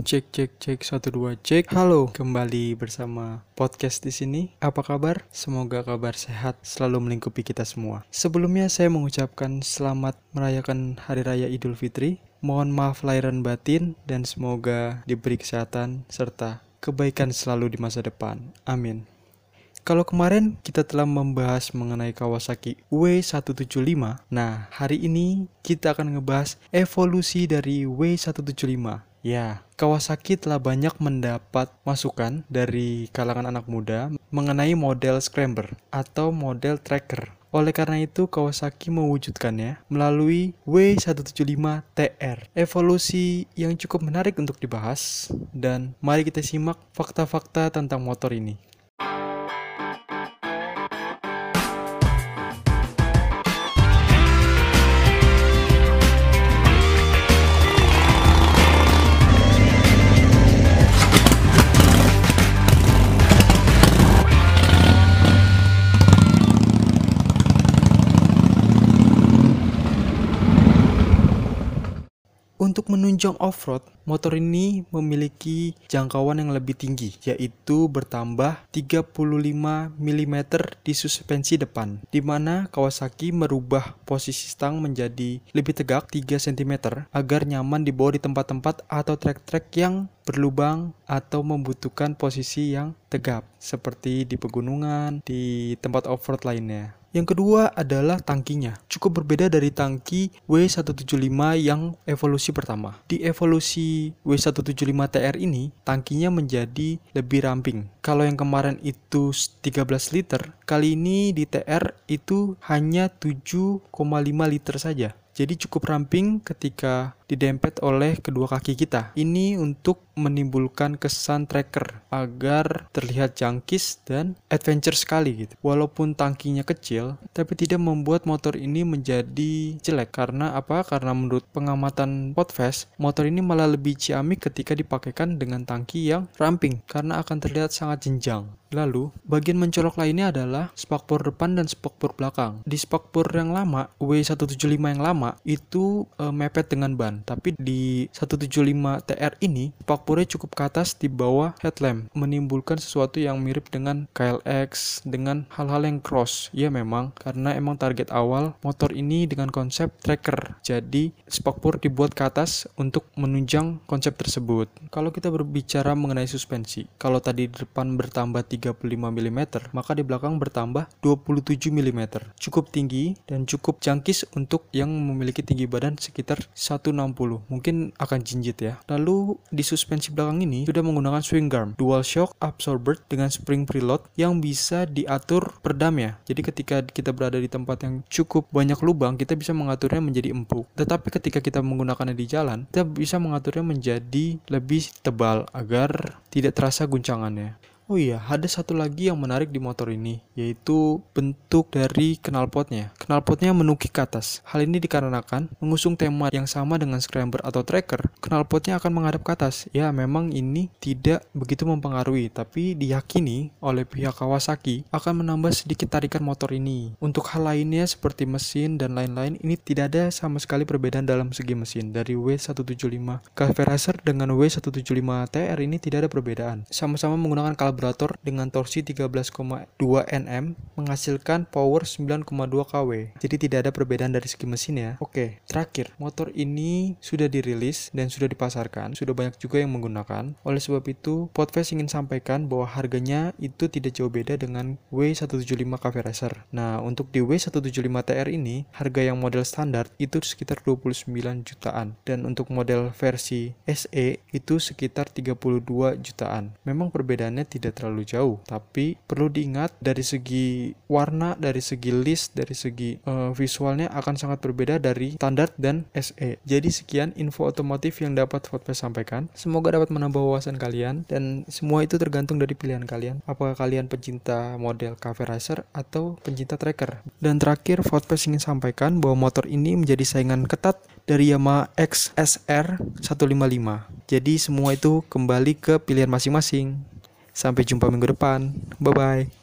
Cek cek cek satu dua cek. Halo, kembali bersama podcast di sini. Apa kabar? Semoga kabar sehat selalu melingkupi kita semua. Sebelumnya saya mengucapkan selamat merayakan Hari Raya Idul Fitri. Mohon maaf lahir dan batin dan semoga diberi kesehatan serta kebaikan selalu di masa depan. Amin. Kalau kemarin kita telah membahas mengenai Kawasaki W175, nah hari ini kita akan ngebahas evolusi dari W175 Ya, Kawasaki telah banyak mendapat masukan dari kalangan anak muda mengenai model scrambler atau model tracker. Oleh karena itu, Kawasaki mewujudkannya melalui W175TR. Evolusi yang cukup menarik untuk dibahas, dan mari kita simak fakta-fakta tentang motor ini. Menunjang off-road, motor ini memiliki jangkauan yang lebih tinggi, yaitu bertambah 35 mm di suspensi depan, di mana Kawasaki merubah posisi stang menjadi lebih tegak 3 cm agar nyaman dibawa di tempat-tempat atau trek-trek yang berlubang atau membutuhkan posisi yang tegap, seperti di pegunungan, di tempat off-road lainnya. Yang kedua adalah tangkinya. Cukup berbeda dari tangki W175 yang evolusi pertama. Di evolusi W175TR ini, tangkinya menjadi lebih ramping. Kalau yang kemarin itu 13 liter, kali ini di TR itu hanya 7,5 liter saja. Jadi cukup ramping ketika didempet oleh kedua kaki kita. Ini untuk menimbulkan kesan tracker agar terlihat jangkis dan adventure sekali gitu. Walaupun tangkinya kecil, tapi tidak membuat motor ini menjadi jelek. Karena apa? Karena menurut pengamatan Podfest, motor ini malah lebih ciamik ketika dipakaikan dengan tangki yang ramping karena akan terlihat sangat jenjang. Lalu, bagian mencolok lainnya adalah spakbor depan dan spakbor belakang. Di spakbor yang lama, W175 yang lama, itu e, mepet dengan ban tapi di 175 TR ini spakbornya cukup ke atas di bawah headlamp, menimbulkan sesuatu yang mirip dengan KLX dengan hal-hal yang cross. Ya memang karena emang target awal motor ini dengan konsep tracker. Jadi spakbor dibuat ke atas untuk menunjang konsep tersebut. Kalau kita berbicara mengenai suspensi, kalau tadi di depan bertambah 35 mm, maka di belakang bertambah 27 mm. Cukup tinggi dan cukup jangkis untuk yang memiliki tinggi badan sekitar 160 mungkin akan jinjit ya. Lalu di suspensi belakang ini sudah menggunakan swing arm, dual shock absorber dengan spring preload yang bisa diatur perdam ya. Jadi ketika kita berada di tempat yang cukup banyak lubang, kita bisa mengaturnya menjadi empuk. Tetapi ketika kita menggunakannya di jalan, kita bisa mengaturnya menjadi lebih tebal agar tidak terasa guncangannya. Oh iya, ada satu lagi yang menarik di motor ini, yaitu bentuk dari knalpotnya. Knalpotnya menukik ke atas. Hal ini dikarenakan mengusung tema yang sama dengan scrambler atau tracker, knalpotnya akan menghadap ke atas. Ya, memang ini tidak begitu mempengaruhi, tapi diyakini oleh pihak Kawasaki akan menambah sedikit tarikan motor ini. Untuk hal lainnya seperti mesin dan lain-lain, ini tidak ada sama sekali perbedaan dalam segi mesin. Dari W175 Cafe Racer dengan W175 TR ini tidak ada perbedaan. Sama-sama menggunakan kaliber karburator dengan torsi 13,2 Nm menghasilkan power 9,2 kW. Jadi tidak ada perbedaan dari segi mesin ya. Oke, terakhir, motor ini sudah dirilis dan sudah dipasarkan. Sudah banyak juga yang menggunakan. Oleh sebab itu, Podfest ingin sampaikan bahwa harganya itu tidak jauh beda dengan W175 Cafe Racer. Nah, untuk di W175 TR ini, harga yang model standar itu sekitar 29 jutaan. Dan untuk model versi SE itu sekitar 32 jutaan. Memang perbedaannya tidak tidak terlalu jauh tapi perlu diingat dari segi warna dari segi list dari segi uh, visualnya akan sangat berbeda dari standar dan SE jadi sekian info otomotif yang dapat Fotfest sampaikan. Semoga dapat menambah wawasan kalian dan semua itu tergantung dari pilihan kalian. Apakah kalian pencinta model cafe racer atau pencinta tracker? Dan terakhir Fotfest ingin sampaikan bahwa motor ini menjadi saingan ketat dari Yamaha XSR 155 jadi semua itu kembali ke pilihan masing-masing Sampai jumpa minggu depan. Bye bye.